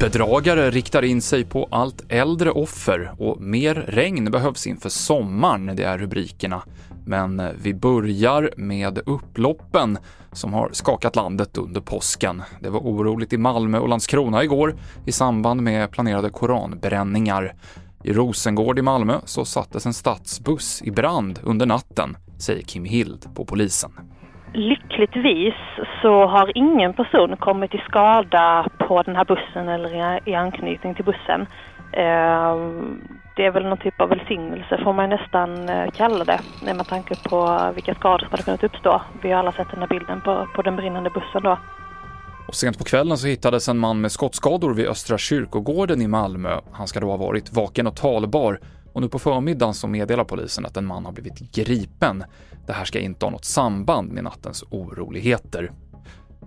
Bedragare riktar in sig på allt äldre offer och mer regn behövs inför sommaren, det är rubrikerna. Men vi börjar med upploppen som har skakat landet under påsken. Det var oroligt i Malmö och Landskrona igår i samband med planerade koranbränningar. I Rosengård i Malmö så sattes en stadsbuss i brand under natten, säger Kim Hild på polisen. Lyckligtvis så har ingen person kommit till skada på den här bussen eller i anknytning till bussen. Ehm, det är väl någon typ av välsignelse får man nästan eh, kalla det med tanke på vilka skador som hade kunnat uppstå. Vi har alla sett den här bilden på, på den brinnande bussen då. Och sent på kvällen så hittades en man med skottskador vid Östra kyrkogården i Malmö. Han ska då ha varit vaken och talbar och nu på förmiddagen så meddelar polisen att en man har blivit gripen. Det här ska inte ha något samband med nattens oroligheter.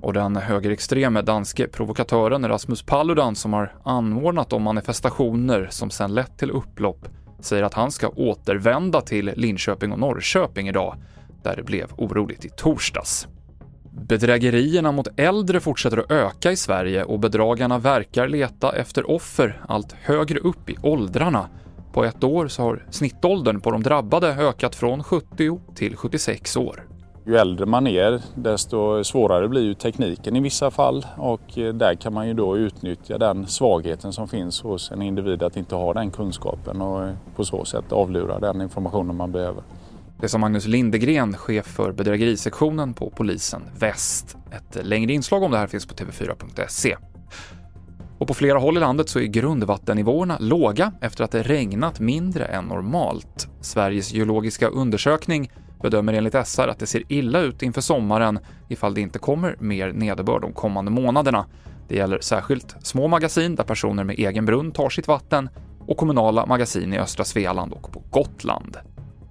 Och den högerextreme danske provokatören Rasmus Paludan som har anordnat de manifestationer som sedan lett till upplopp säger att han ska återvända till Linköping och Norrköping idag, där det blev oroligt i torsdags. Bedrägerierna mot äldre fortsätter att öka i Sverige och bedragarna verkar leta efter offer allt högre upp i åldrarna. På ett år så har snittåldern på de drabbade ökat från 70 till 76 år. Ju äldre man är desto svårare blir ju tekniken i vissa fall och eh, där kan man ju då utnyttja den svagheten som finns hos en individ att inte ha den kunskapen och eh, på så sätt avlura den informationen man behöver. Det sa Magnus Lindegren, chef för bedrägerisektionen på polisen Väst. Ett längre inslag om det här finns på tv4.se. Och på flera håll i landet så är grundvattennivåerna låga efter att det regnat mindre än normalt. Sveriges geologiska undersökning bedömer enligt SR att det ser illa ut inför sommaren ifall det inte kommer mer nederbörd de kommande månaderna. Det gäller särskilt små magasin där personer med egen brunn tar sitt vatten och kommunala magasin i östra Svealand och på Gotland.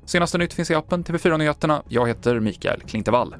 Senaste nytt finns i appen TV4 Nyheterna. Jag heter Mikael Klintevall.